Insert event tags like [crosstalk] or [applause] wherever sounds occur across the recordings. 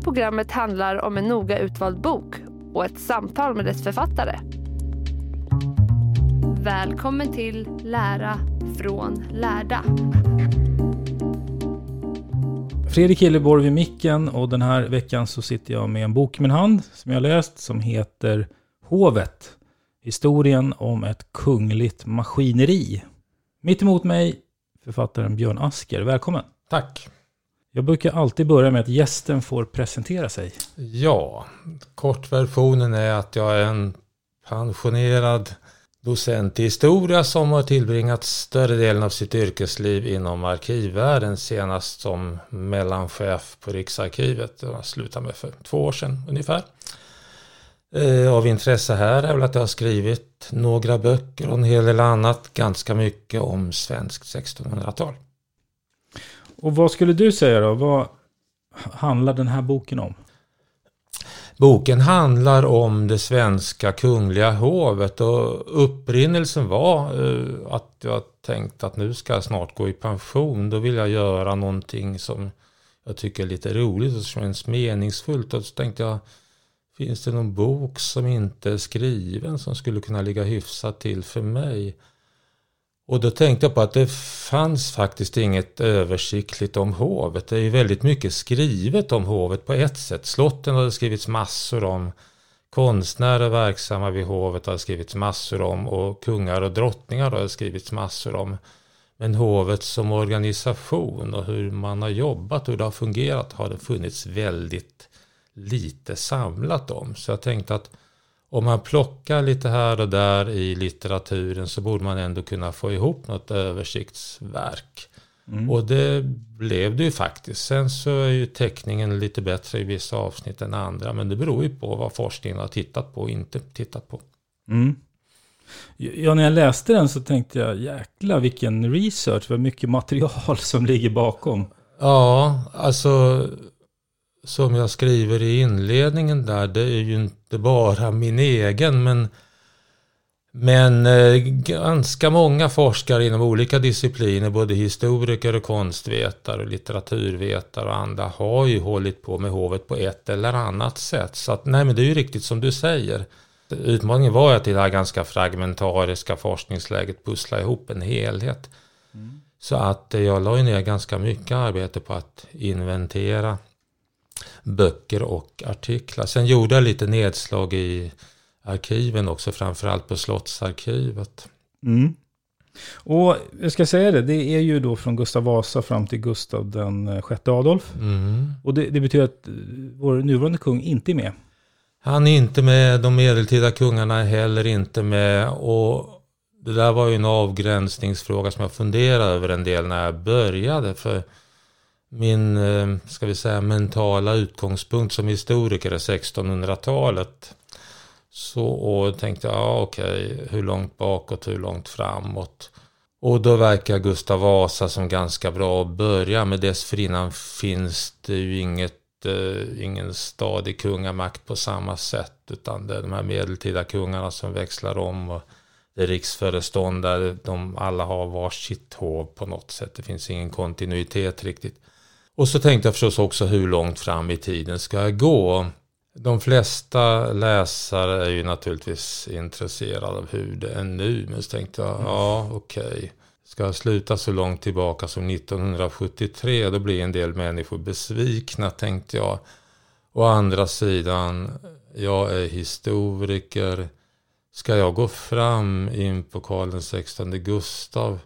Här programmet handlar om en noga utvald bok och ett samtal med dess författare. Välkommen till Lära från lärda. Fredrik Hilleborg vid micken och den här veckan så sitter jag med en bok i min hand som jag har läst som heter Hovet. Historien om ett kungligt maskineri. Mitt emot mig författaren Björn Asker. Välkommen! Tack! Jag brukar alltid börja med att gästen får presentera sig. Ja, kortversionen är att jag är en pensionerad docent i historia som har tillbringat större delen av sitt yrkesliv inom arkivvärlden, senast som mellanchef på Riksarkivet. Jag slutade med för två år sedan ungefär. Eh, av intresse här är väl att jag har skrivit några böcker och en hel del annat, ganska mycket om svenskt 1600-tal. Och vad skulle du säga då? Vad handlar den här boken om? Boken handlar om det svenska kungliga hovet och upprinnelsen var eh, att jag tänkte att nu ska jag snart gå i pension. Då vill jag göra någonting som jag tycker är lite roligt och som känns meningsfullt. Och så tänkte jag, finns det någon bok som inte är skriven som skulle kunna ligga hyfsat till för mig? Och då tänkte jag på att det fanns faktiskt inget översiktligt om hovet. Det är ju väldigt mycket skrivet om hovet på ett sätt. Slotten har det skrivits massor om. Konstnärer verksamma vid hovet har det skrivits massor om. Och kungar och drottningar har det skrivits massor om. Men hovet som organisation och hur man har jobbat och hur det har fungerat har det funnits väldigt lite samlat om. Så jag tänkte att om man plockar lite här och där i litteraturen så borde man ändå kunna få ihop något översiktsverk. Mm. Och det blev det ju faktiskt. Sen så är ju teckningen lite bättre i vissa avsnitt än andra. Men det beror ju på vad forskningen har tittat på och inte tittat på. Mm. Ja, när jag läste den så tänkte jag, jäkla vilken research, vad mycket material [laughs] som ligger bakom. Ja, alltså som jag skriver i inledningen där, det är ju inte bara min egen, men, men eh, ganska många forskare inom olika discipliner, både historiker och konstvetare och litteraturvetare och andra, har ju hållit på med hovet på ett eller annat sätt. Så att, nej men det är ju riktigt som du säger. Utmaningen var att i det här ganska fragmentariska forskningsläget pussla ihop en helhet. Mm. Så att jag la ner ganska mycket arbete på att inventera böcker och artiklar. Sen gjorde jag lite nedslag i arkiven också, framförallt på Slottsarkivet. Mm. Och jag ska säga det, det är ju då från Gustav Vasa fram till Gustav den sjätte Adolf. Mm. Och det, det, betyder att vår nuvarande kung inte är med. Han är inte med, de medeltida kungarna är heller inte med. Och det där var ju en avgränsningsfråga som jag funderade över en del när jag började. För min, eh, ska vi säga, mentala utgångspunkt som historiker är 1600-talet. Så och tänkte jag, ja okej, hur långt bakåt, hur långt framåt? Och då verkar Gustav Vasa som ganska bra att börja med. Dessförinnan finns det ju inget, eh, ingen stadig kungamakt på samma sätt. Utan det är de här medeltida kungarna som växlar om. Och det är riksföreståndare, de alla har varsitt hov på något sätt. Det finns ingen kontinuitet riktigt. Och så tänkte jag förstås också hur långt fram i tiden ska jag gå? De flesta läsare är ju naturligtvis intresserade av hur det är nu. Men så tänkte jag, ja okej. Okay. Ska jag sluta så långt tillbaka som 1973 då blir en del människor besvikna tänkte jag. Å andra sidan, jag är historiker. Ska jag gå fram in på Karl XVI Gustav?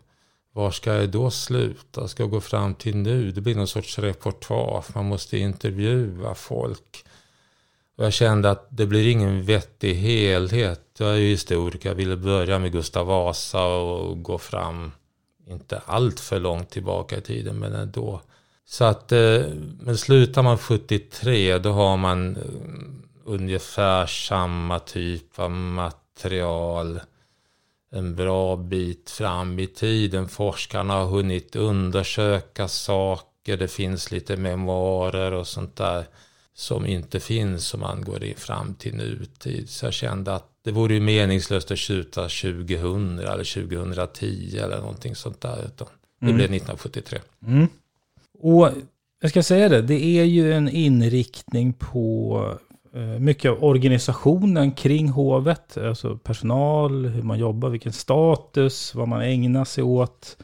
Var ska jag då sluta? Ska jag gå fram till nu? Det blir någon sorts reportage. Man måste intervjua folk. Och jag kände att det blir ingen vettig helhet. Jag är ju historiker. Jag ville börja med Gustav Vasa och gå fram, inte allt för långt tillbaka i tiden, men ändå. Så att, eh, men slutar man 73, då har man eh, ungefär samma typ av material en bra bit fram i tiden. Forskarna har hunnit undersöka saker. Det finns lite memoarer och sånt där som inte finns om man går fram till nutid. Så jag kände att det vore ju meningslöst att skjuta 2000 eller 2010 eller någonting sånt där. Utan det mm. blev 1973. Mm. Och jag ska säga det, det är ju en inriktning på mycket av organisationen kring hovet. Alltså personal, hur man jobbar, vilken status, vad man ägnar sig åt.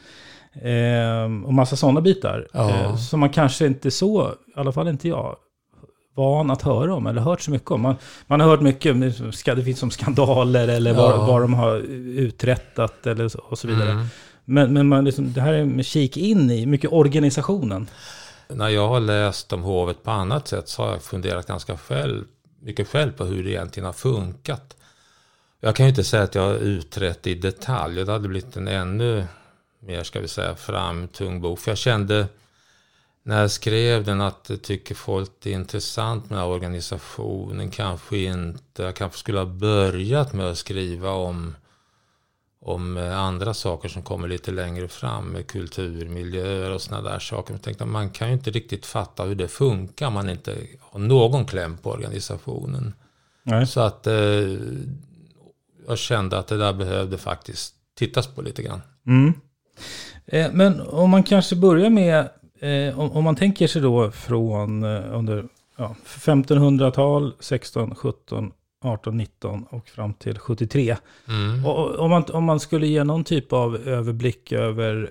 Eh, och massa sådana bitar. Ja. Eh, som man kanske inte så, i alla fall inte jag, van att höra om eller hört så mycket om. Man, man har hört mycket, det finns som skandaler eller vad, ja. vad de har uträttat eller och så vidare. Mm. Men, men man liksom, det här är med kik in i, mycket organisationen. När jag har läst om hovet på annat sätt så har jag funderat ganska själv, mycket själv på hur det egentligen har funkat. Jag kan ju inte säga att jag har utrett i detalj. Det hade blivit en ännu mer, ska vi säga, framtung bok. För jag kände när jag skrev den att tycker folk det är intressant med organisationen. Kanske inte. Jag kanske skulle ha börjat med att skriva om, om eh, andra saker som kommer lite längre fram. Med kulturmiljöer och sådana där saker. Jag tänkte man kan ju inte riktigt fatta hur det funkar om man inte har någon kläm på organisationen. Nej. Så att eh, jag kände att det där behövde faktiskt tittas på lite grann. Mm. Eh, men om man kanske börjar med eh, om, om, man tänker sig då från eh, under ja, 1500-tal, 16, 17, 18, 19 och fram till 73. Mm. Och, om, man, om man skulle ge någon typ av överblick över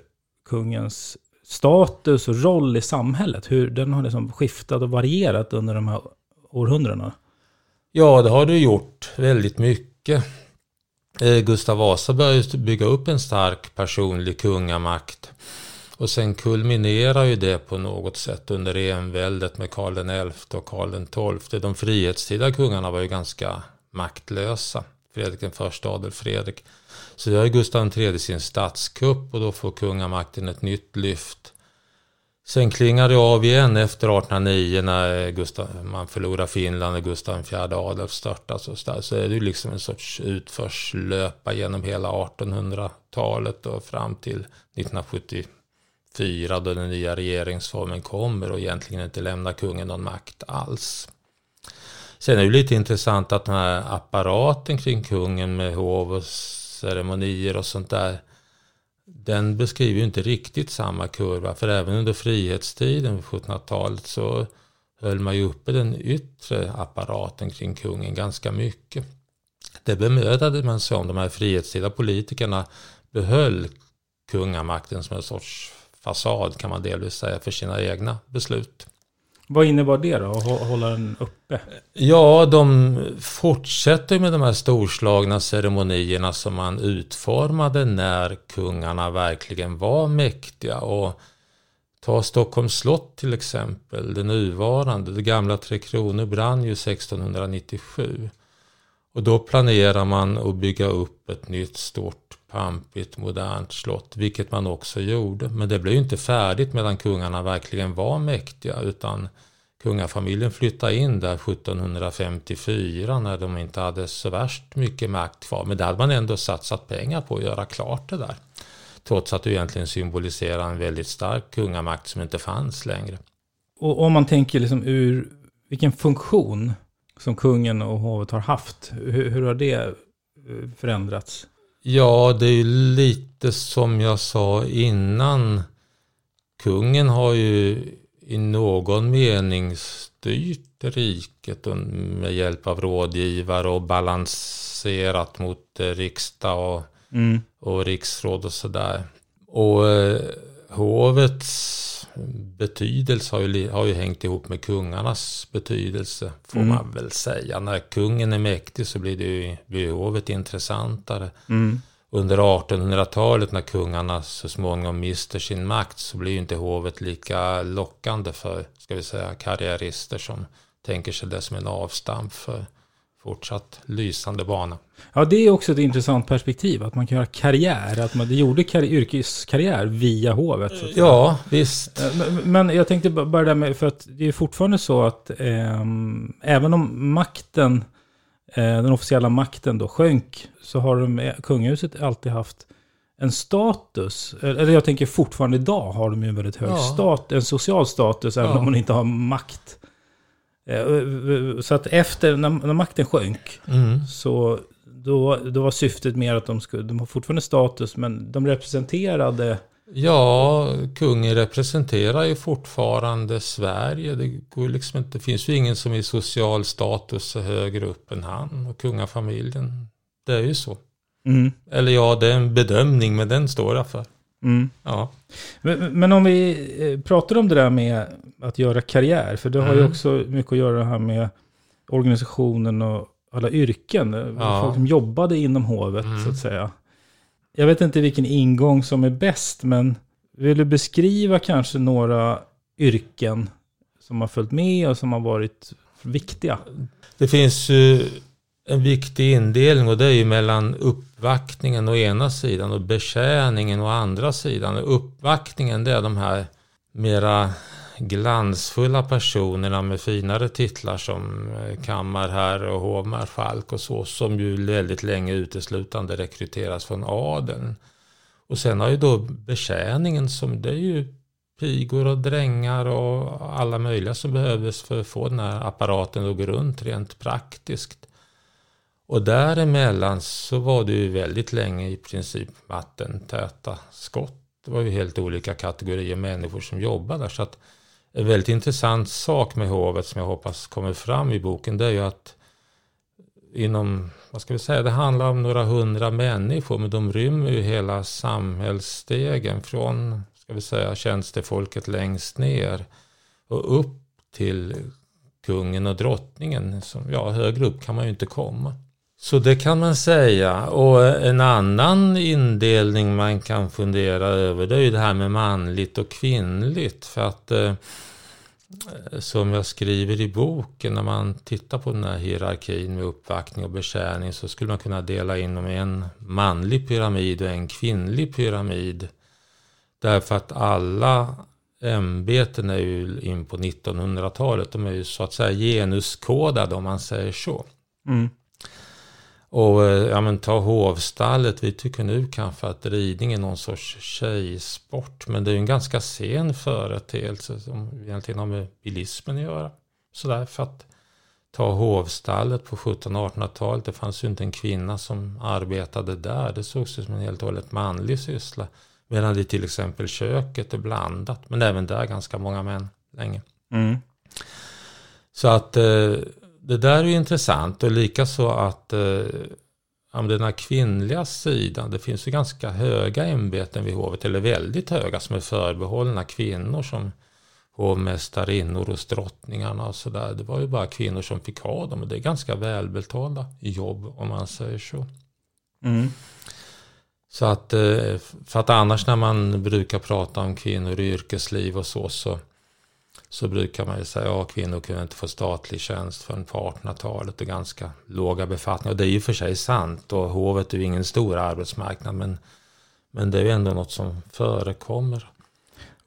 kungens status och roll i samhället, hur den har liksom skiftat och varierat under de här århundradena? Ja, det har det gjort väldigt mycket. Eh, Gustav Vasa började bygga upp en stark personlig kungamakt. Och sen kulminerar ju det på något sätt under enväldet med Karl XI och Karl XII. De frihetstida kungarna var ju ganska maktlösa. Fredrik den första, Adolf Fredrik. Så gör Gustav III sin statskupp och då får kungamakten ett nytt lyft. Sen klingar det av igen efter 1809 när Gustav, man förlorar Finland och Gustav IV Adolf störtas. Och så, där. så är det liksom en sorts utförslöpa genom hela 1800-talet och fram till 1970 fyra då den nya regeringsformen kommer och egentligen inte lämnar kungen någon makt alls. Sen är det lite intressant att den här apparaten kring kungen med hov och ceremonier och sånt där den beskriver ju inte riktigt samma kurva för även under frihetstiden på 1700-talet så höll man ju uppe den yttre apparaten kring kungen ganska mycket. Det bemödade man sig om, de här frihetstida politikerna behöll kungamakten som en sorts fasad kan man delvis säga för sina egna beslut. Vad innebar det då, att hålla den uppe? Ja, de fortsätter med de här storslagna ceremonierna som man utformade när kungarna verkligen var mäktiga. Och ta Stockholms slott till exempel, det nuvarande, det gamla Tre Kronor brann ju 1697. Och då planerar man att bygga upp ett nytt stort pampigt modernt slott, vilket man också gjorde. Men det blev ju inte färdigt medan kungarna verkligen var mäktiga, utan kungafamiljen flyttade in där 1754 när de inte hade så värst mycket makt kvar. Men det hade man ändå satsat pengar på att göra klart det där. Trots att det egentligen symboliserar en väldigt stark kungamakt som inte fanns längre. Och om man tänker liksom ur vilken funktion som kungen och hovet har haft, hur, hur har det eh, förändrats? Ja, det är ju lite som jag sa innan. Kungen har ju i någon mening styrt riket med hjälp av rådgivare och balanserat mot riksdag och, mm. och riksråd och sådär. Och eh, hovets betydelse har ju, har ju hängt ihop med kungarnas betydelse, får mm. man väl säga. När kungen är mäktig så blir, det ju, hovet intressantare. Mm. Under 1800-talet när kungarna så småningom mister sin makt så blir ju inte hovet lika lockande för, ska vi säga, karriärister som tänker sig det som en avstamp för fortsatt lysande bana. Ja, det är också ett intressant perspektiv, att man kan göra karriär, att man gjorde kar yrkeskarriär via hovet. ja, visst. Eh, men, men, jag tänkte bara där med, för att det är fortfarande så att eh, även om makten, eh, den officiella makten då sjönk, så har de, kungahuset alltid haft en status, eller jag tänker fortfarande idag har de ju en väldigt hög ja. stat, en social status, även ja. om man inte har makt. Eh, så att efter, när, när makten sjönk, mm. så då, då var syftet mer att de skulle, de har fortfarande status, men de representerade Ja, kungen representerar ju fortfarande Sverige. Det, går liksom inte, det finns ju ingen som i social status är högre upp än han och kungafamiljen. Det är ju så. Mm. Eller ja, det är en bedömning, men den står jag för. Mm. Ja. Men, men, om vi eh, pratar om det där med att göra karriär, för det har mm. ju också mycket att göra här med organisationen och alla yrken. Ja. Folk som jobbade inom hovet, mm. så att säga. Jag vet inte vilken ingång som är bäst, men vill du beskriva kanske några yrken som har följt med och som har varit viktiga? Det finns ju en viktig indelning och det är ju mellan uppvaktningen å ena sidan och betjäningen å andra sidan. Uppvaktningen det är de här mera glansfulla personerna med finare titlar som eh, kammarherre och hovmarskalk och så som ju väldigt länge uteslutande rekryteras från adeln. Och sen har ju då betjäningen som det är ju pigor och drängar och alla möjliga som behövdes för att få den här apparaten att gå runt rent praktiskt. Och däremellan så var det ju väldigt länge i princip vattentäta skott. Det var ju helt olika kategorier människor som jobbade där. Så att en väldigt intressant sak med hovet som jag hoppas kommer fram i boken det är ju att inom, vad ska vi säga, det handlar om några hundra människor men de rymmer ju hela samhällsstegen från, ska vi säga, tjänstefolket längst ner och upp till kungen och drottningen. Som, ja, högre upp kan man ju inte komma. Så det kan man säga. Och en annan indelning man kan fundera över det är ju det här med manligt och kvinnligt. För att eh, som jag skriver i boken, när man tittar på den här hierarkin med uppvaktning och betjäning så skulle man kunna dela in dem i en manlig pyramid och en kvinnlig pyramid. Därför att alla ämbeten är ju in på 1900-talet, de är ju så att säga genuskodade om man säger så. Mm. Och eh, ja, men ta hovstallet. Vi tycker nu kanske att ridning är någon sorts tjejsport. Men det är ju en ganska sen företeelse som egentligen har med bilismen att göra. Sådär för att ta hovstallet på 1700-1800-talet. Det fanns ju inte en kvinna som arbetade där. Det sågs som en helt och hållet manlig syssla. Medan det till exempel köket är blandat. Men även där ganska många män länge. Mm. Så att eh, det där är ju intressant och likaså att eh, den här kvinnliga sidan, det finns ju ganska höga ämbeten vid hovet, eller väldigt höga som är förbehållna kvinnor som hovmästarinnor hos drottningarna och sådär. Det var ju bara kvinnor som fick ha dem och det är ganska välbetalda jobb om man säger så. Mm. Så att, eh, för att annars när man brukar prata om kvinnor i yrkesliv och så, så så brukar man ju säga att kvinnor kunde inte få statlig tjänst förrän på 1800-talet och ganska låga befattningar. Och det är ju för sig sant och hovet är ju ingen stor arbetsmarknad men, men det är ju ändå något som förekommer.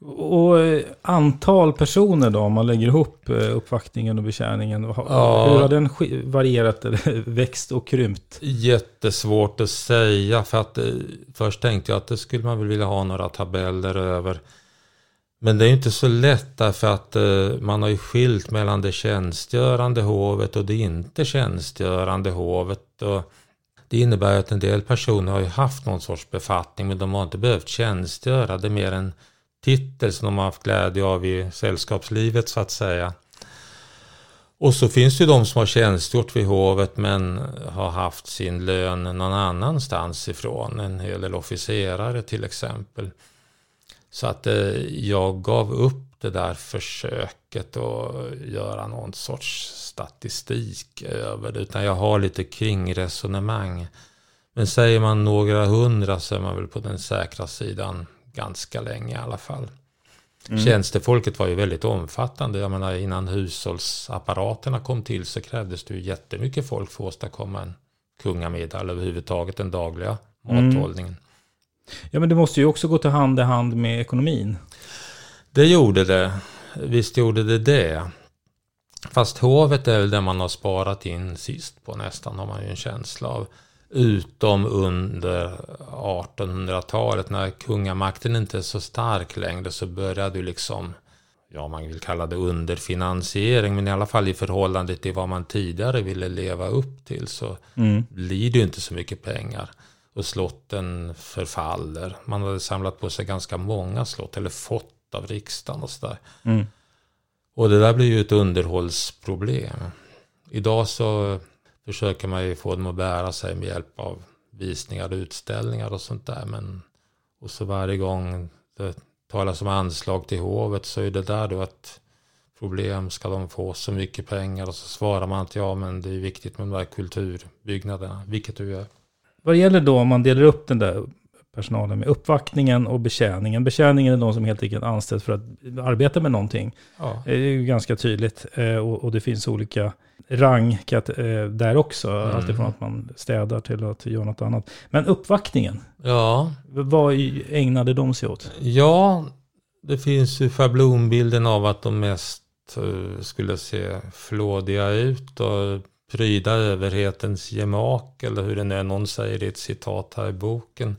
Och eh, antal personer då, om man lägger ihop eh, uppvaktningen och betjäningen. Ja. Hur har den varierat, eller [laughs] växt och krympt? Jättesvårt att säga för att eh, först tänkte jag att det skulle man väl vilja ha några tabeller över. Men det är inte så lätt därför att eh, man har ju skilt mellan det tjänstgörande hovet och det inte tjänstgörande hovet. Och det innebär att en del personer har ju haft någon sorts befattning men de har inte behövt tjänstgöra. Det är mer en titel som de har haft glädje av i sällskapslivet så att säga. Och så finns det ju de som har tjänstgjort vid hovet men har haft sin lön någon annanstans ifrån. En hel del officerare till exempel. Så att eh, jag gav upp det där försöket att göra någon sorts statistik över det. Utan jag har lite kringresonemang. Men säger man några hundra så är man väl på den säkra sidan ganska länge i alla fall. Tjänstefolket var ju väldigt omfattande. Jag menar innan hushållsapparaterna kom till så krävdes det ju jättemycket folk för att åstadkomma en kungamiddag eller överhuvudtaget den dagliga mathållningen. Ja, men det måste ju också gå till hand i hand med ekonomin. Det gjorde det. Visst gjorde det det. Fast hovet är väl det man har sparat in sist på nästan har man ju en känsla av. Utom under 1800-talet när kungamakten inte är så stark längre så började ju liksom, ja man vill kalla det underfinansiering, men i alla fall i förhållande till vad man tidigare ville leva upp till så blir det ju inte så mycket pengar. Och slotten förfaller. Man hade samlat på sig ganska många slott, eller fått av riksdagen och sådär. Och det där blir ju ett underhållsproblem. Idag så försöker man ju få dem att bära sig med hjälp av visningar och utställningar och sånt där. Men, och så varje gång det talas om anslag till hovet så är det där då ett problem. Ska de få så mycket pengar? Och så svarar man att ja men det är viktigt med de där kulturbyggnaderna. Vilket du gör. Vad gäller då om man delar upp den där personalen med uppvaktningen och betjäningen. Betjäningen är de som helt enkelt anställs för att arbeta med någonting. Ja. Det är ju ganska tydligt. Eh, Och, och det finns olika rang eh, där också. Mm. Alltifrån att man städar till att göra något annat. Men uppvaktningen, ja, vad ägnade de sig åt? Ja, det finns ju schablonbilden av att de mest eh, skulle se flådiga ut och pryda överhetens gemak eller hur det nu är någon säger i ett citat här i boken.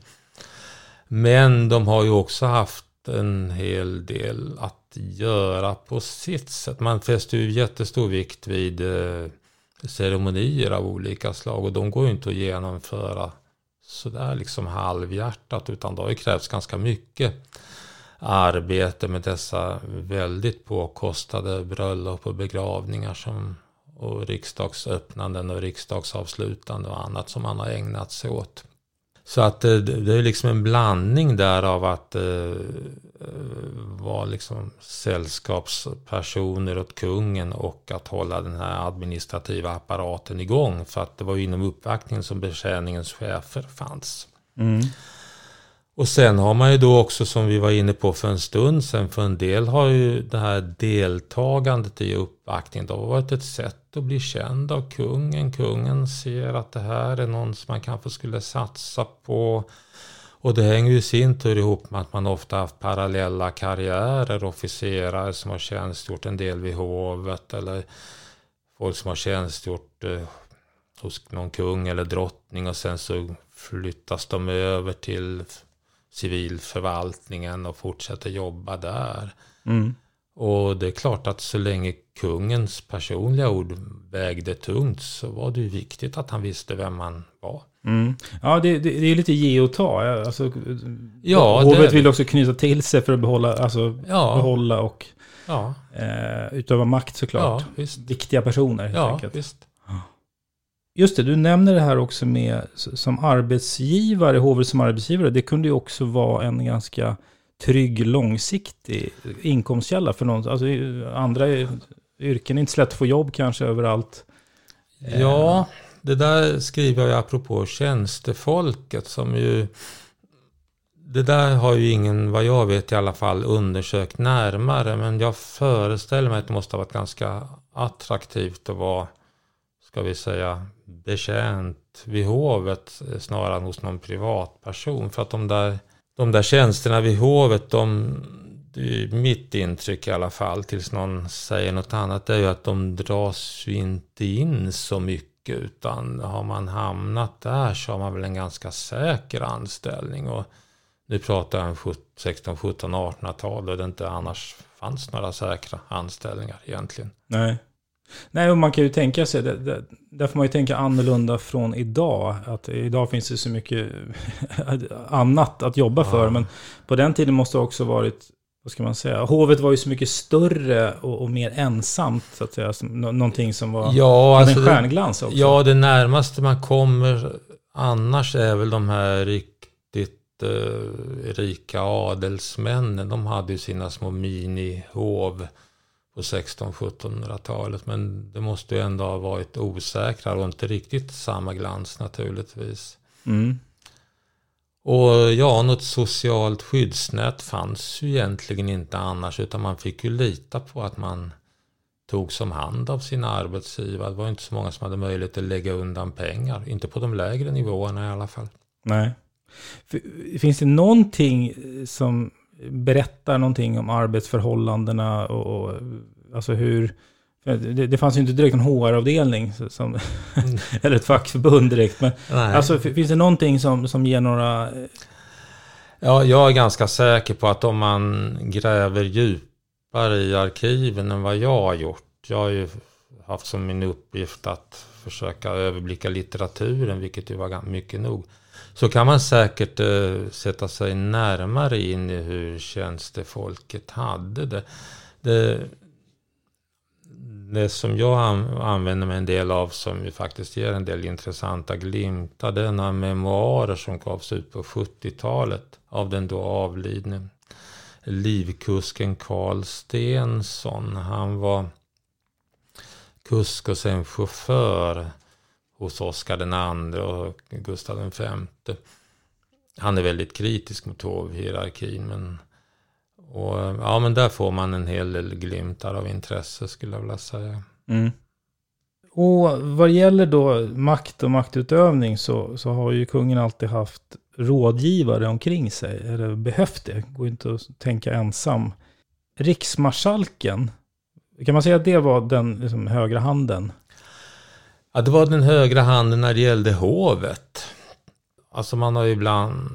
Men de har ju också haft en hel del att göra på sitt sätt. Man fäster ju jättestor vikt vid eh, ceremonier av olika slag och de går ju inte att genomföra sådär liksom halvhjärtat utan det har ju krävts ganska mycket arbete med dessa väldigt påkostade bröllop och begravningar som, och riksdagsöppnanden och riksdagsavslutande och annat som man har ägnat sig åt. Så att eh, det det är liksom en blandning där av att eh, eh, vara liksom sällskapspersoner åt kungen och att hålla den här administrativa apparaten igång. För att det var ju inom uppvaktningen som betjäningens chefer fanns. Mm. Och sen har man ju då också som vi var inne på för en stund sedan, för en del har ju det här deltagandet i uppvaktningen då varit ett sätt att bli känd av kungen. Kungen ser att det här är någon som man kanske skulle satsa på. Och det hänger ju i sin tur ihop med att man ofta haft parallella karriärer, officerare som har tjänstgjort en del vid hovet eller folk som har tjänstgjort eh, hos någon kung eller drottning och sen så flyttas de över till civilförvaltningen och fortsätter jobba där. Och det är klart att så länge kungens personliga ord vägde tungt så var det ju viktigt att han visste vem man var. Mm. Ja, det, det, det är lite ge och ta. Alltså, Ja, hovet vill också knyta till sig för att behålla, alltså, Ja. behålla och Ja, eh, utöva makt såklart. ja. Viktiga personer helt Ja, enkelt. visst. Just det, du nämner det här också med som arbetsgivare, hovet som arbetsgivare. Det kunde ju också vara en ganska trygg, långsiktig inkomstkälla för någon. Alltså andra yrken är inte så lätt att få jobb kanske överallt. Eh. Ja, det där skriver jag apropå tjänstefolket som ju det där har ju ingen, vad jag vet i alla fall, undersökt närmare. Men jag föreställer mig att det måste ha varit ganska attraktivt att vara, ska vi säga, betjänt vid hovet snarare än hos någon privatperson. För att de där, de där tjänsterna vid hovet, de, det är mitt intryck i alla fall, tills någon säger något annat, det är ju att de dras ju inte in så mycket, utan har man hamnat där så har man väl en ganska säker anställning. Och nu pratar jag om 16, 17, 1800-tal, och det inte annars fanns några säkra anställningar egentligen. Nej. Nej, och man kan ju tänka sig, det, det, där får man ju tänka annorlunda från idag. Att idag finns det så mycket [laughs] annat att jobba för. Men på den tiden måste det också varit, vad ska man säga, hovet var ju så mycket större och, och mer ensamt, så att säga. Som, någonting som var ja, alltså en stjärnglans också. Ja, det närmaste man kommer annars är väl de här riktigt eh, rika adelsmännen. De hade ju sina små minihov på 1600-1700-talet. Men det måste ju ändå ha varit osäkrare och inte riktigt samma glans naturligtvis. Mm. Och ja, något socialt skyddsnät fanns ju egentligen inte annars utan man fick ju lita på att man tog som hand av sina arbetsgivare. Det var inte så många som hade möjlighet att lägga undan pengar. Inte på de lägre nivåerna i alla fall. Nej. Finns det någonting som berättar någonting om arbetsförhållandena och, och alltså hur... Det, det, fanns ju inte direkt en HR-avdelning, som, mm. [laughs] eller ett fackförbund direkt. Men alltså, finns det någonting som, som ger några... Ja, jag är ganska säker på att om man gräver djupare i arkiven än vad jag har gjort. Jag har ju haft som min uppgift att försöka överblicka litteraturen, vilket ju var mycket nog. Så kan man säkert eh, sätta sig närmare in i hur tjänstefolket hade det. det. Det som jag använder mig en del av som ju faktiskt ger en del intressanta glimtar. Det är några memoarer som gavs ut på 70-talet av den då avlidne livkusken Karl Stensson. Han var kusk och sen chaufför hos Oscar den andre och Gustav den femte. Han är väldigt kritisk mot hovhierarkin. Men, och, ja, men där får man en hel del glimtar av intresse skulle jag vilja säga. Mm. Och vad gäller då makt och maktutövning så, så har ju kungen alltid haft rådgivare omkring sig. Eller behövt det. Går inte att tänka ensam. Riksmarskalken, kan man säga att det var den liksom, högra handen? Ja, det var den högra handen när det gällde hovet. Alltså man har ju ibland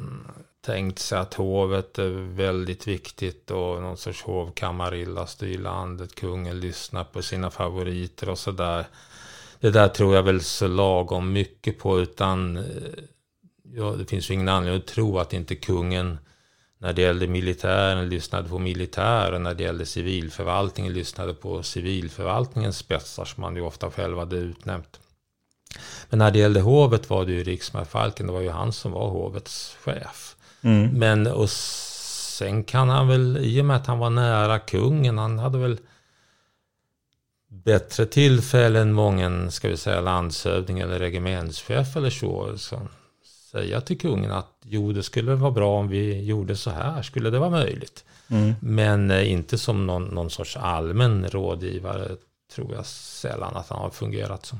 tänkt sig att hovet är väldigt viktigt och någon sorts hovkammarilla styr landet. Kungen lyssnar på sina favoriter och sådär. Det där tror jag väl så lagom mycket på utan eh, ja, det finns ju ingen anledning att tro att inte kungen när det gällde militären lyssnade på militären, när det gällde civilförvaltningen lyssnade på civilförvaltningens spetsar som man ju ofta själv hade utnämnt. Men när det gällde hovet var det ju riksmarskalken, det var ju han som var hovets chef. Mm. Men och sen kan han väl, i och med att han var nära kungen, han hade väl bättre tillfälle än många, ska vi säga, landshövding eller regementschef eller så. så säga till kungen att jo, det skulle vara bra om vi gjorde så här, skulle det vara möjligt. Mm. Men eh, inte som någon, någon sorts allmän rådgivare tror jag sällan att han har fungerat som.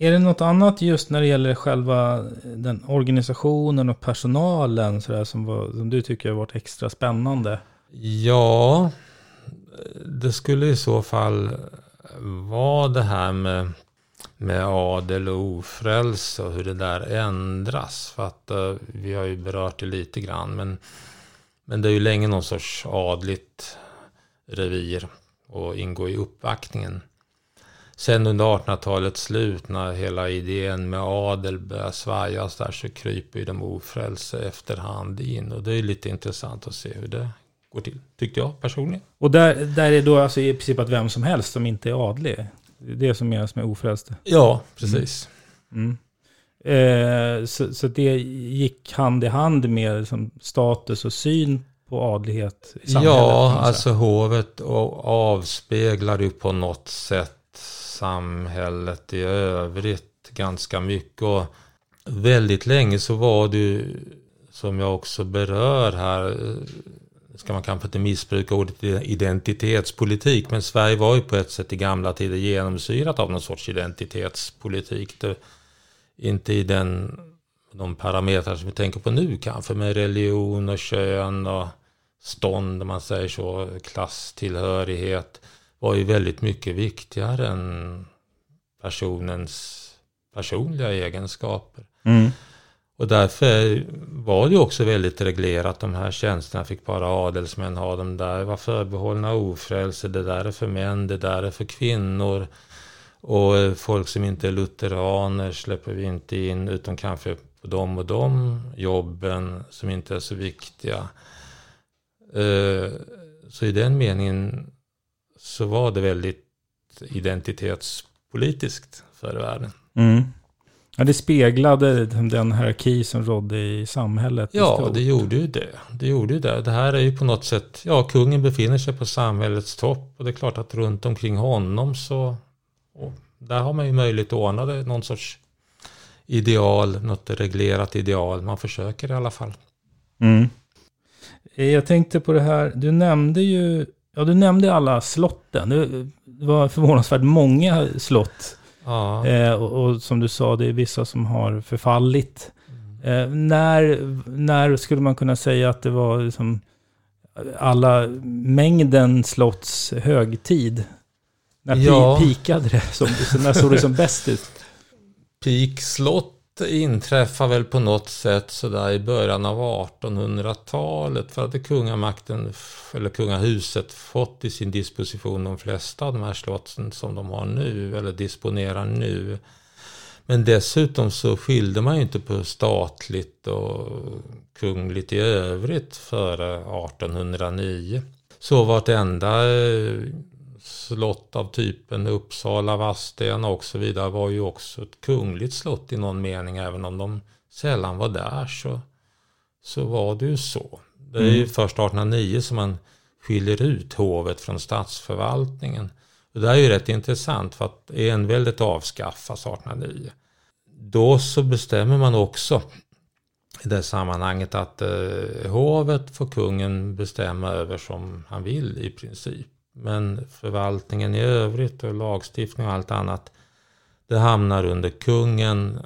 Är det något annat just när det gäller själva den organisationen och personalen så där, som, var, som du tycker har varit extra spännande? Ja, det skulle i så fall vara det här med, med adel och ofrälse och hur det där ändras. För att uh, vi har ju berört det lite grann. Men, men det är ju länge någon sorts adligt revir och ingå i uppvaktningen. Sen under 1800-talets slut när hela idén med adel börjar svajas där så kryper ju de ofrälse efterhand in. Och det är lite intressant att se hur det går till, tyckte jag personligen. Och där, där är då alltså i princip att vem som helst som inte är adlig. Det som menas med ofrälst. Ja, precis. Mm. Eh, så, så det gick hand i hand med liksom, status och syn på adlighet i samhället? Ja, alltså hovet avspeglar ju på något sätt samhället i övrigt ganska mycket. Och väldigt länge så var det ju, som jag också berör här, ska man kanske inte missbruka ordet identitetspolitik, men Sverige var ju på ett sätt i gamla tider genomsyrat av någon sorts identitetspolitik. Det, inte i den, de parametrar som vi tänker på nu kanske, med religion och kön och stånd, om man säger så, klasstillhörighet, var ju väldigt mycket viktigare än personens personliga egenskaper. Mm. Och därför var det också väldigt reglerat. De här tjänsterna fick bara adelsmän ha. De där var förbehållna ofrälse. Det där är för män, det där är för kvinnor. Och folk som inte är lutheraner släpper vi inte in. Utom kanske på de och de jobben som inte är så viktiga. Eh, Så i den meningen så var det väldigt identitetspolitiskt för världen. Mm. Ja, det speglade den hierarki som rådde i samhället. i Ja, stort. det gjorde ju det. Det gjorde ju det. Det här är ju på något sätt, ja, kungen befinner sig på samhällets topp och det är klart att runt omkring honom så, där har man ju möjlighet att ordna det, någon sorts ideal, något reglerat ideal. Man försöker i alla fall. Mm. Eh, Jag tänkte på det här, du nämnde ju, ja du nämnde alla slotten. Det var förvånansvärt många slott. Ja. Eh, och, och som du sa, det är vissa som har förfallit. Eh, när, när skulle man kunna säga att det var liksom alla mängden slotts högtid? När Ja. pikade det? Som, när såg det som bäst ut? [laughs] Peak slott inträffar väl på något sätt sådär i början av 1800-talet för att kungamakten, eller kungahuset, fått i sin disposition de flesta av de här slotten som de har nu, eller disponerar nu. Men dessutom så skilde man ju inte på statligt och kungligt i övrigt före 1809. Så vartenda eh, slott av typen Uppsala, Vadstena och så vidare var ju också ett kungligt slott i någon mening. Även om de sällan var där så, så var det ju så. Det är ju först 1809 som man skiljer ut hovet från statsförvaltningen. Och det är ju rätt intressant för att enväldet avskaffas 1809. Då så bestämmer man också i det sammanhanget att eh, hovet får kungen bestämma över som han vill i princip. Men förvaltningen i övrigt och lagstiftning och allt annat det hamnar under kungen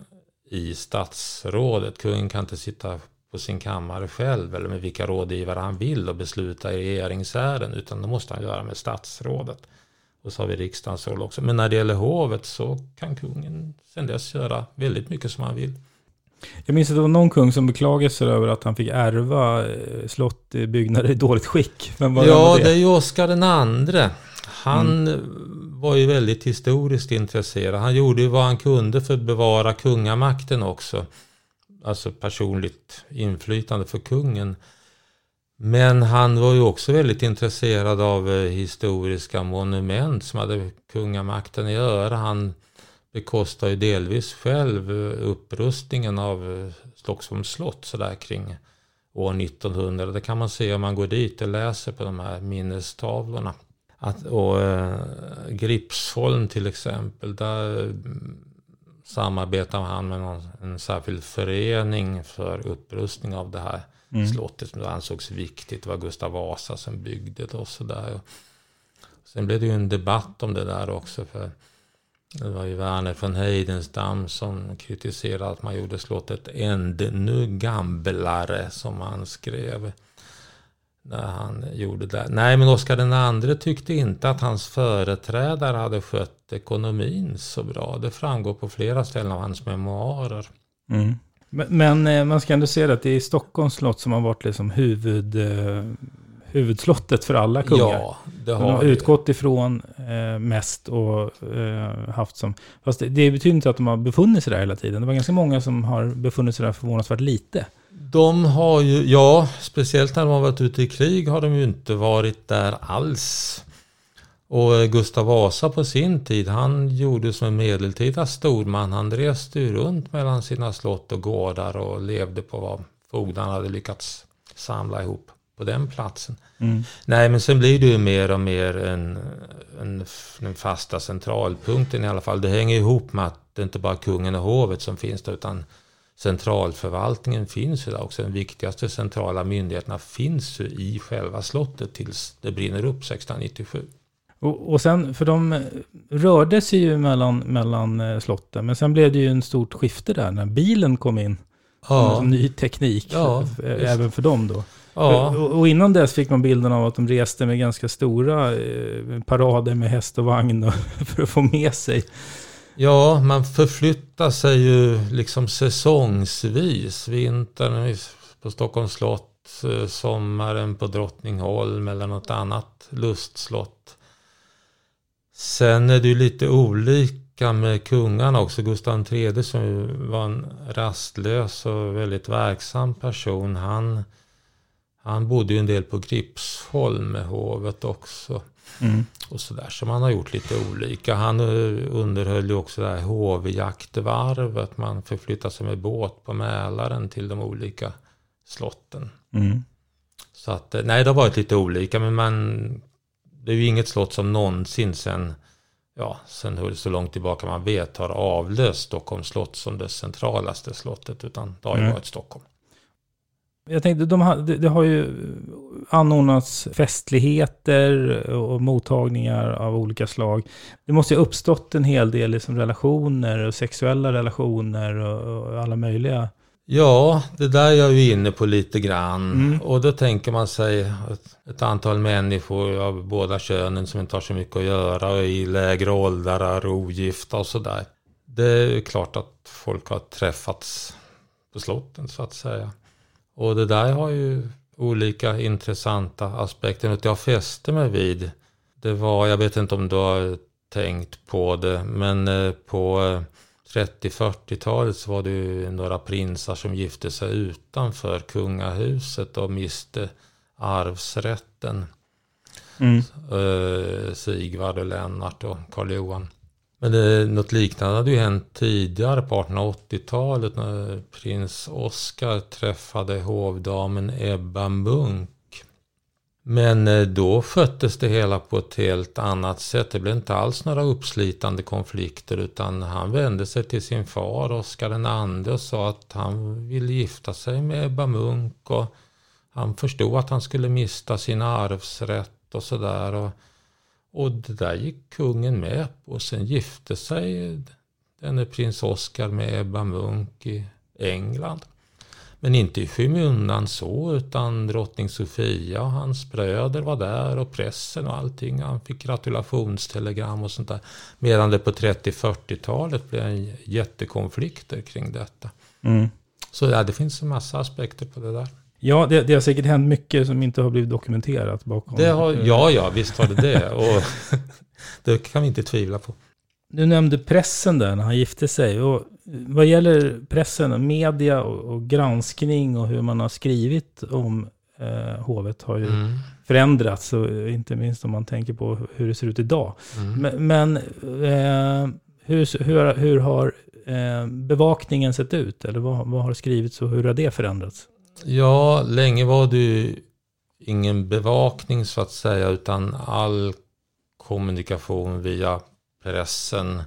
i statsrådet. Kungen kan inte sitta på sin kammare själv eller med vilka rådgivare han vill och besluta i regeringsärenden utan det måste han göra med statsrådet. Och så har vi riksdagens roll också. Men när det gäller hovet så kan kungen sen dess göra väldigt mycket som han vill. Jag minns att det var någon kung som beklagade sig över att han fick ärva eh, slott, eh, byggnader i dåligt skick. Men vad Ja, var det det? är ju Oscar den andre. Han var ju väldigt historiskt intresserad. Han gjorde ju vad han kunde för att bevara kungamakten också. Alltså personligt inflytande för kungen. Men han var ju också väldigt intresserad av eh, historiska monument som hade kungamakten i öra. Han bekostar ju delvis själv eh, upprustningen av eh, Stockholms slott sådär kring år 1900. Det kan man se om man går dit och läser på de här minnestavlorna. Att, och eh, Gripsholm till exempel, där mm, samarbetar han med någon, en särskild förening för upprustning av det här mm. slottet som ansågs viktigt. Det var Gustav Vasa som byggde det och sådär. Sen blev det ju en debatt om det där också. för det var ju Werner von Heidenstam som kritiserade att man gjorde slottet ännu gamblare som han skrev. När han gjorde det. Nej men Oscar den andre tyckte inte att hans företrädare hade skött ekonomin så bra. Det framgår på flera ställen av hans memoarer. Mm. Men, men, eh, man ska ändå se att det är Stockholms slott som har varit liksom huvud eh, huvudslottet för alla kungar. Ja, det har De har utgått ifrån eh, mest och eh, haft som... Fast det, det, betyder inte att de har befunnit sig där hela tiden. Det var ganska många som har befunnit sig där förvånansvärt lite. De har ju, ja, speciellt när de har varit ute i krig har de ju inte varit där alls. Och eh, Gustav Vasa på sin tid, han gjorde som en medeltida storman. Han reste ju runt mellan sina slott och gårdar och levde på vad fogdarna hade lyckats samla ihop på den platsen. Mm. Nej, men sen blir det ju mer och mer en, en, den fasta centralpunkten i alla fall. Det hänger ihop med att det inte bara är kungen och hovet som finns där, utan centralförvaltningen finns ju där också. De viktigaste centrala myndigheterna finns ju i själva slottet tills det brinner upp 1697. Och, och sen, för de rörde sig ju mellan, mellan eh, slotten, men sen blev det ju en stort skifte där när bilen kom in. Ja. Som ny teknik, ja, även för dem då. Ja. Och innan dess fick man bilden av att de reste med ganska stora eh, parader med häst och vagn [laughs] för att få med sig. Ja, man förflyttar sig ju liksom säsongsvis. Vintern på Stockholms slott, eh, sommaren på Drottningholm eller något annat lustslott. Sen är det ju lite olika med kungarna också. Gustav III som var en rastlös och väldigt verksam person. Han han bodde ju en del på Gripsholm med hovet också. Mm. Och sådär. Så man har gjort lite olika. Han eh, underhöll ju också det här hovjaktvarvet. Man förflyttar sig med båt på Mälaren till de olika slotten. Mm. Så att, eh, nej det har varit lite olika. Men man, det är ju inget slott som någonsin sen, ja, sen så långt tillbaka man vet har avlöst Stockholms slott som det centralaste slottet. Utan det har ju mm. varit Stockholm. Jag tänkte, de har, det, det har ju anordnats festligheter och mottagningar av olika slag. Det måste ju ha uppstått en hel del liksom relationer och sexuella relationer och, och alla möjliga. Ja, det där är jag ju inne på lite grann. Mm. Och då tänker man sig ett, ett, antal människor av båda könen som inte har så mycket att göra och i lägre åldrar, ogifta och sådär. Det är klart att folk har träffats på slotten så att säga. Och det där har ju olika intressanta aspekter. Något jag fäste mig vid, det var, jag vet inte om du har tänkt på det, men eh, på 30-40-talet eh, så var det ju några prinsar som gifte sig utanför kungahuset och miste arvsrätten. Mm. Eh, Sigvard och Lennart och Karl Johan. Men det, något liknande hade ju hänt tidigare på 1880-talet när prins Oscar träffade hovdamen Ebba Munk. Men eh, då sköttes det hela på ett helt annat sätt. Det blev inte alls några uppslitande konflikter utan han vände sig till sin far Oscar II och sa att han ville gifta sig med Ebba Munk och han förstod att han skulle mista sin arvsrätt och sådär. Och det där gick kungen med på. Och sen gifte sig denne prins Oscar med Ebba Munk i England. Men inte i skymundan så, utan drottning Sofia och hans bröder var där och pressen och allting. Han fick gratulationstelegram och sånt där. Medan det på 30-40-talet blev jättekonflikter kring detta. Mm. Så ja, det finns en massa aspekter på det där. Ja, det, det, har säkert hänt mycket som inte har blivit dokumenterat bakom. Det har, ja, ja, visst har det det. Och [laughs] det kan vi inte tvivla på. Du nämnde pressen där när han gifte sig. Och vad gäller pressen, media och, och granskning och hur man har skrivit om eh, hovet har ju mm. förändrats. Och inte minst om man tänker på hur det ser ut idag. Mm. Men, men eh, hur, hur, hur har eh, bevakningen sett ut? Eller vad, vad har skrivits och hur har det förändrats? Ja, länge var det ju ingen bevakning så att säga, utan all kommunikation via pressen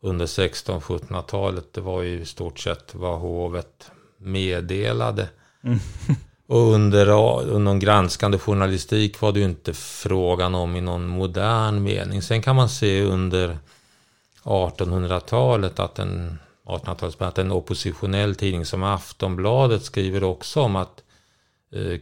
under 1600-1700-talet, det var ju i stort sett vad hovet meddelade. Mm. [laughs] Och under, under någon granskande journalistik var det ju inte frågan om i någon modern mening. Sen kan man se under 1800-talet att en 1800 att en oppositionell tidning som Aftonbladet skriver också om att eh,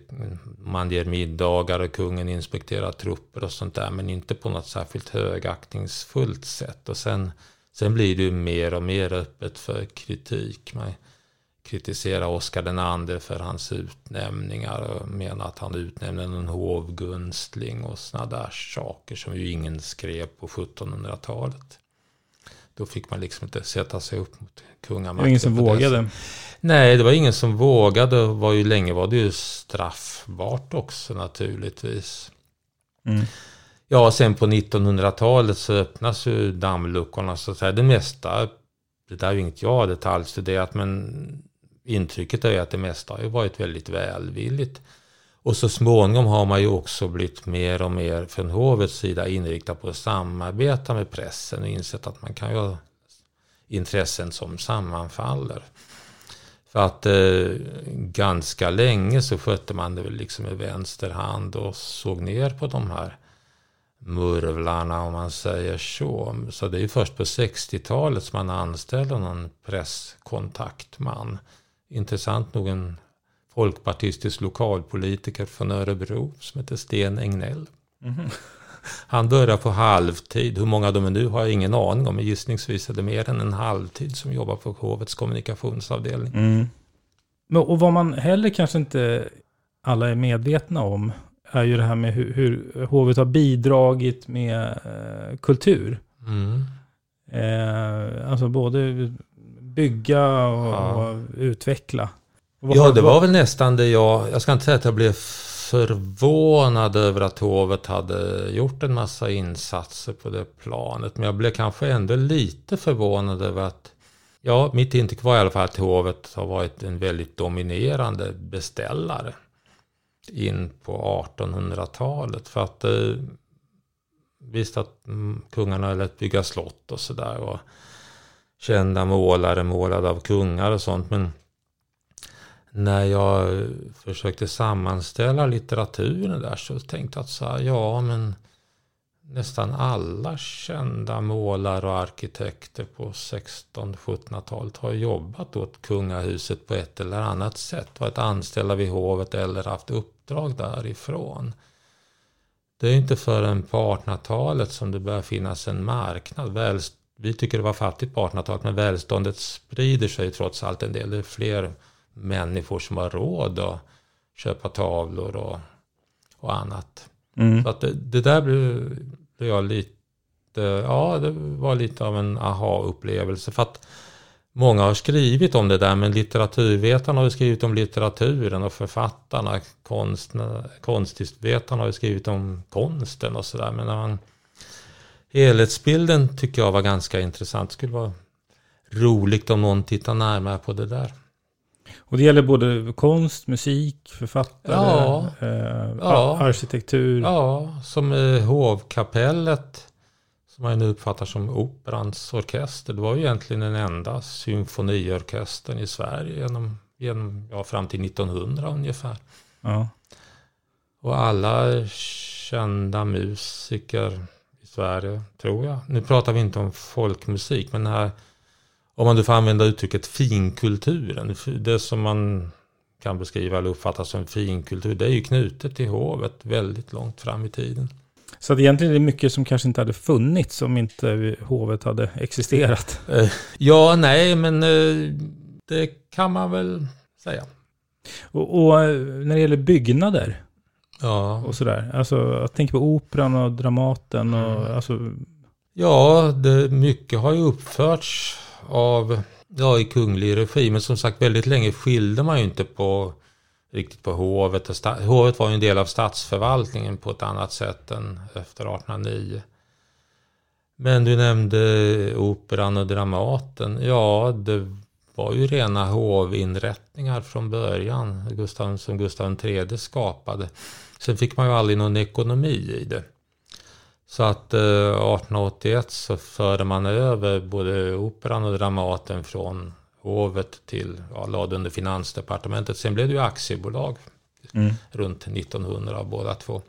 man ger middagar och kungen inspekterar trupper och sånt där. Men inte på något särskilt högaktningsfullt sätt. Och sen, sen blir det ju mer och mer öppet för kritik. Man kritiserar Oscar den andre för hans utnämningar och menar att han utnämnde en hovgunstling och sådana där saker som ju ingen skrev på 1700-talet. Då fick man liksom inte sätta sig upp mot kungamakten. Det var ingen som vågade. Nej, det var ingen som vågade. Var ju länge var det ju straffbart också naturligtvis. Mm. Ja, sen på 1900-talet så öppnas ju dammluckorna så att säga. Det mesta, det där är ju inget jag har detaljstuderat, men intrycket är ju att det mesta har ju varit väldigt välvilligt. Och så småningom har man ju också blivit mer och mer från hovets sida inriktad på att samarbeta med pressen och insett att man kan ju ha intressen som sammanfaller. För att eh, ganska länge så skötte man det väl liksom med vänster hand och såg ner på de här murvlarna om man säger så. Så det är ju först på 60-talet som man anställde någon presskontaktman. Intressant nog en folkpartistisk lokalpolitiker från Örebro som heter Sten Egnell. Mm. Han börjar på halvtid. Hur många de är nu har jag ingen aning om. Men gissningsvis är det mer än en halvtid som jobbar på hovets kommunikationsavdelning. Mm. Och vad man heller kanske inte alla är medvetna om är ju det här med hur, hur hovet har bidragit med eh, kultur. Mm. Eh, alltså både bygga och, ja. och utveckla. Ja, det var väl nästan det jag... Jag ska inte säga att jag blev förvånad över att hovet hade gjort en massa insatser på det planet. Men jag blev kanske ändå lite förvånad över att... Ja, mitt intryck var i alla fall att hovet har varit en väldigt dominerande beställare in på 1800-talet. För att eh, visst att mm, kungarna lät bygga slott och sådär. Och kända målare målade av kungar och sånt. Men när jag försökte sammanställa litteraturen där så tänkte jag att så här, ja men nästan alla kända målare och arkitekter på 1600-1700-talet har jobbat åt kungahuset på ett eller annat sätt. Varit anställda vid hovet eller haft uppdrag därifrån. Det är inte förrän på 1800-talet som det börjar finnas en marknad. vi tycker det var fattigt på 1800-talet men välståndet sprider sig trots allt en del. Det är fler människor som har råd att köpa tavlor och, och annat. Mm. Så att det, det där blev, jag lite, ja det var lite av en aha-upplevelse. För att många har skrivit om det där, men litteraturvetarna har skrivit om litteraturen och författarna, konstvetarna har skrivit om konsten och sådär. Men när man, helhetsbilden tycker jag var ganska intressant. Det skulle vara roligt om någon tittar närmare på det där. Och det gäller både konst, musik, författare, ja, eh, ja, arkitektur. Ja, som i hovkapellet. Som man nu uppfattar som Operans orkester. Det var ju egentligen den enda symfoniorkestern i Sverige genom, genom, ja, fram till 1900 ungefär. Ja. Och alla kända musiker i Sverige, tror jag. Nu pratar vi inte om folkmusik, men den här om man nu får använda uttrycket finkulturen, det som man kan beskriva eller uppfatta som finkultur, det är ju knutet till hovet väldigt långt fram i tiden. Så att egentligen är det mycket som kanske inte hade funnits om inte hovet hade existerat? Eh, ja, nej, men eh, det kan man väl säga. Och, och eh, när det gäller byggnader ja. och sådär, alltså jag tänker på operan och Dramaten och mm. alltså... Ja, det, mycket har ju uppförts av, ja i kunglig regi. Men som sagt väldigt länge skilde man ju inte på riktigt på hovet. Och hovet var ju en del av statsförvaltningen på ett annat sätt än efter 1809. Men du nämnde Operan och Dramaten. Ja, det var ju rena hovinrättningar från början Gustav, som Gustav III skapade. Sen fick man ju aldrig någon ekonomi i det. Så att eh, 1881 så förde man över både Operan och Dramaten från hovet till, ja, lade under Finansdepartementet. Sen blev det ju aktiebolag mm. runt 1900 av båda två.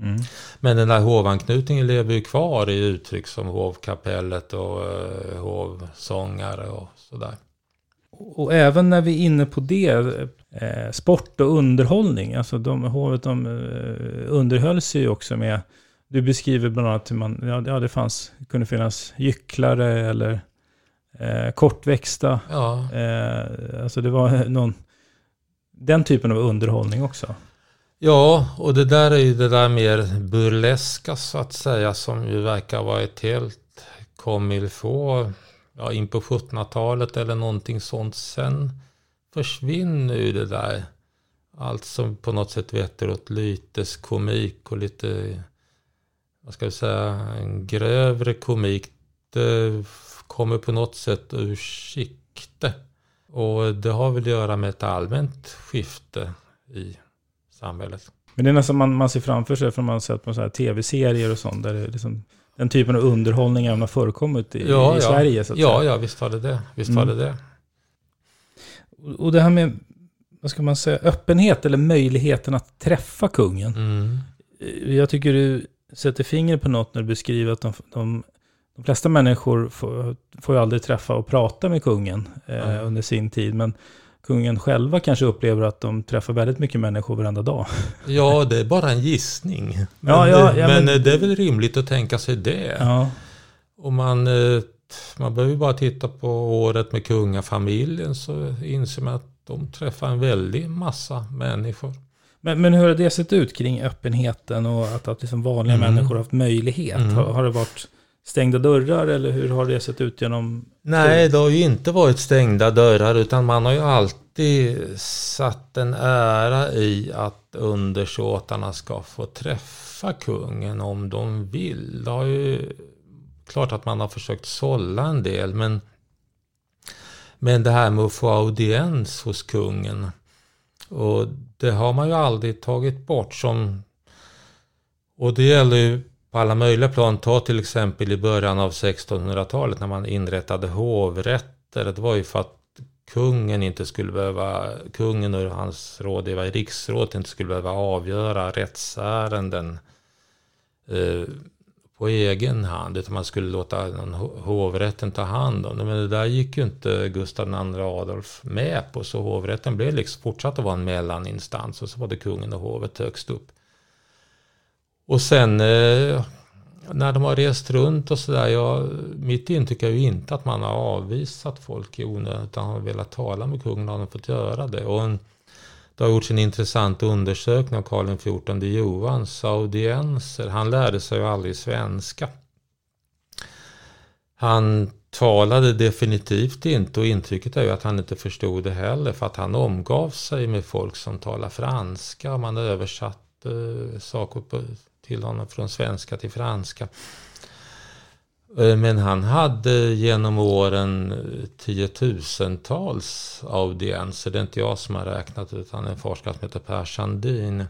Mm. Men den där hovanknutningen lever ju kvar i uttryck som hovkapellet och eh, hovsångare och sådär. Och även när vi är inne på det, eh, sport och underhållning. Alltså de, hovet de, eh, underhöll sig ju också med, du beskriver bland annat hur man, ja, det fanns, kunde finnas gycklare eller eh, kortväxta. Ja. Eh, alltså det var [laughs] någon, den typen av underhållning också. Ja, och det där är ju det där mer burleska så att säga som ju verkar vara ett helt comme få ja, in på 1700-talet eller någonting sånt. Sen försvinner ju det där. Allt som på något sätt vetter åt lyteskomik och lite, vad ska vi säga, en grövre komik. Det kommer på något sätt ur sikte. Och det har väl att göra med ett allmänt skifte i samhället. Men det är nästan man, man ser framför sig, för man har sett på så här tv-serier och sånt, där det liksom, den typen av underhållning även har förekommit i, ja, i ja. Sverige. Så att ja, säga. ja, visst var det det. Visst mm. var det det. Och det här med, vad ska man säga, öppenhet eller möjligheten att träffa kungen. Mm. Jag tycker du sätter fingret på något när du beskriver att de, de, de flesta människor får, får ju aldrig träffa och prata med kungen eh, mm. under sin tid. Men kungen själva kanske upplever att de träffar väldigt mycket människor varenda dag. Ja, det är bara en gissning. Men, ja, ja, ja, men, men, det är väl rimligt att tänka sig det. Ja. Och man, eh, man behöver bara titta på året med kungafamiljen så inser man att de träffar en väldig massa människor. Men, men hur har det sett ut kring öppenheten och att, att liksom vanliga mm. människor har haft möjlighet? Mm. Har, har det varit stängda dörrar eller hur har det sett ut genom? Nej, det har ju inte varit stängda dörrar utan man har ju alltid satt en ära i att undersåtarna ska få träffa kungen om de vill. Det har ju klart att man har försökt sålla en del men men det här med att få audiens hos kungen och det har man ju aldrig tagit bort som och det gäller ju på alla möjliga plan. Ta till exempel i början av 1600-talet när man inrättade hovrätter. Det var ju för att kungen inte skulle behöva, kungen och hans rådgivare i riksrådet inte skulle behöva avgöra rättsärenden eh, på egen hand. Utan man skulle låta hovrätten ta hand om det. Men det där gick ju inte Gustav II Adolf med på. Så hovrätten blev liksom fortsatt att vara en mellaninstans. Och så var det kungen och hovet högst upp. Och sen eh, när de har rest runt och sådär. Ja, mitt intryck är ju inte att man har avvisat folk i onödan. Utan har velat tala med kungen har de fått göra det. Och en, det har gjorts en intressant undersökning av Karl XIV Johans audienser. Han lärde sig ju aldrig svenska. Han talade definitivt inte och intrycket är ju att han inte förstod det heller. För att han omgav sig med folk som talar franska. Man översatte eh, saker på till honom från svenska till franska. Eh, men han hade genom åren tiotusentals audienser. Det är inte jag som har räknat utan en forskare som heter Per Sandin.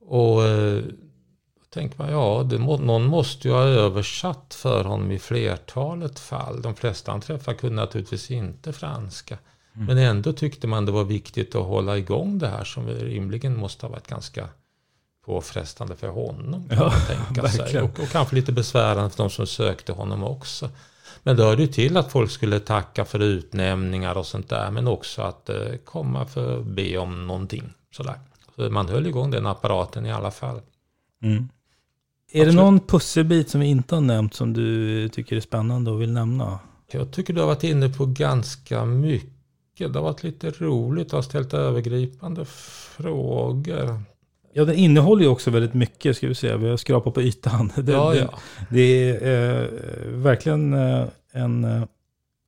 Och eh, då tänker man, ja, det må, någon måste ju ha översatt för honom i flertalet fall. De flesta han träffade kunde naturligtvis inte franska. Mm. Men ändå tyckte man det var viktigt att hålla igång det här som rimligen måste ha varit ganska påfrestande för honom. Kan ja, tänka sig. Och, och, kanske lite besvärande för de som sökte honom också. Men det hörde ju till att folk skulle tacka för utnämningar och sånt där. Men också att eh, komma för att be om någonting. Sådär. Så man höll igång den apparaten i alla fall. Mm. Är det någon pusselbit som vi inte har nämnt som du tycker är spännande och vill nämna? Jag tycker du har varit inne på ganska mycket. Det har varit lite roligt. Du har ställt övergripande frågor. Ja, den innehåller ju också väldigt mycket, ska vi säga. Vi har skrapat på ytan. [laughs] Det, ja, ja. det är eh, verkligen eh, en eh,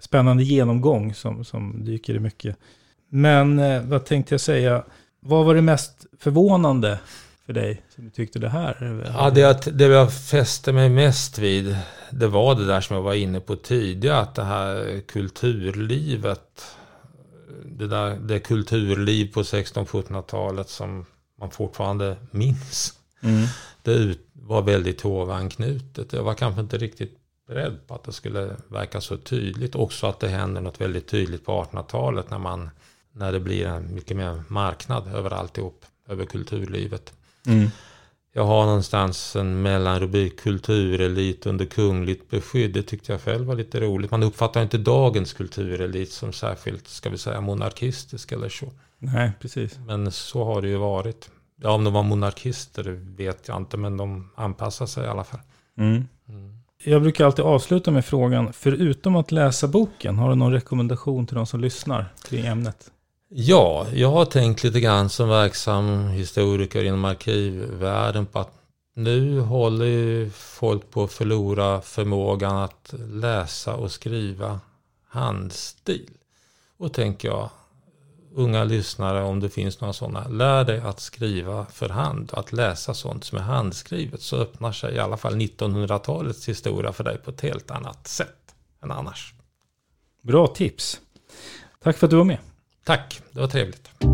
spännande genomgång som, som dyker i mycket. Men eh, vad tänkte jag säga? Vad var det mest förvånande för dig? Som du tyckte det här? Ja, det, det jag fäste mig mest vid, det var det där som jag var inne på tidigare, att det här kulturlivet, det, där, det kulturliv på 1600-1700-talet som man fortfarande minns. Mm. Det var väldigt hovanknutet. Jag var kanske inte riktigt beredd på att det skulle verka så tydligt. Också att det händer något väldigt tydligt på 1800-talet när, man, när det blir en mycket mer marknad över alltihop, över kulturlivet. Mm. Jag har någonstans en mellanrubrik kulturelit under kungligt beskydd. Det tyckte jag själv var lite roligt. Man uppfattar inte dagens kulturelit som särskilt, ska vi säga, monarkistisk eller så. Nej, precis. Men så har det ju varit. Ja, om de var monarkister vet jag inte, men de anpassar sig i alla fall. Mm. Mm. Jag brukar alltid avsluta med frågan, förutom att läsa boken, har du någon rekommendation till de som lyssnar kring ämnet? Ja, jag har tänkt lite grann som verksam historiker inom arkivvärlden på att nu håller folk på att förlora förmågan att läsa och skriva handstil. Och tänker jag, unga lyssnare, om det finns några sådana, lär dig att skriva för hand, att läsa sånt som är handskrivet, så öppnar sig i alla fall 1900-talets historia för dig på ett helt annat sätt än annars. Bra tips. Tack för att du var med. Tack, det var trevligt.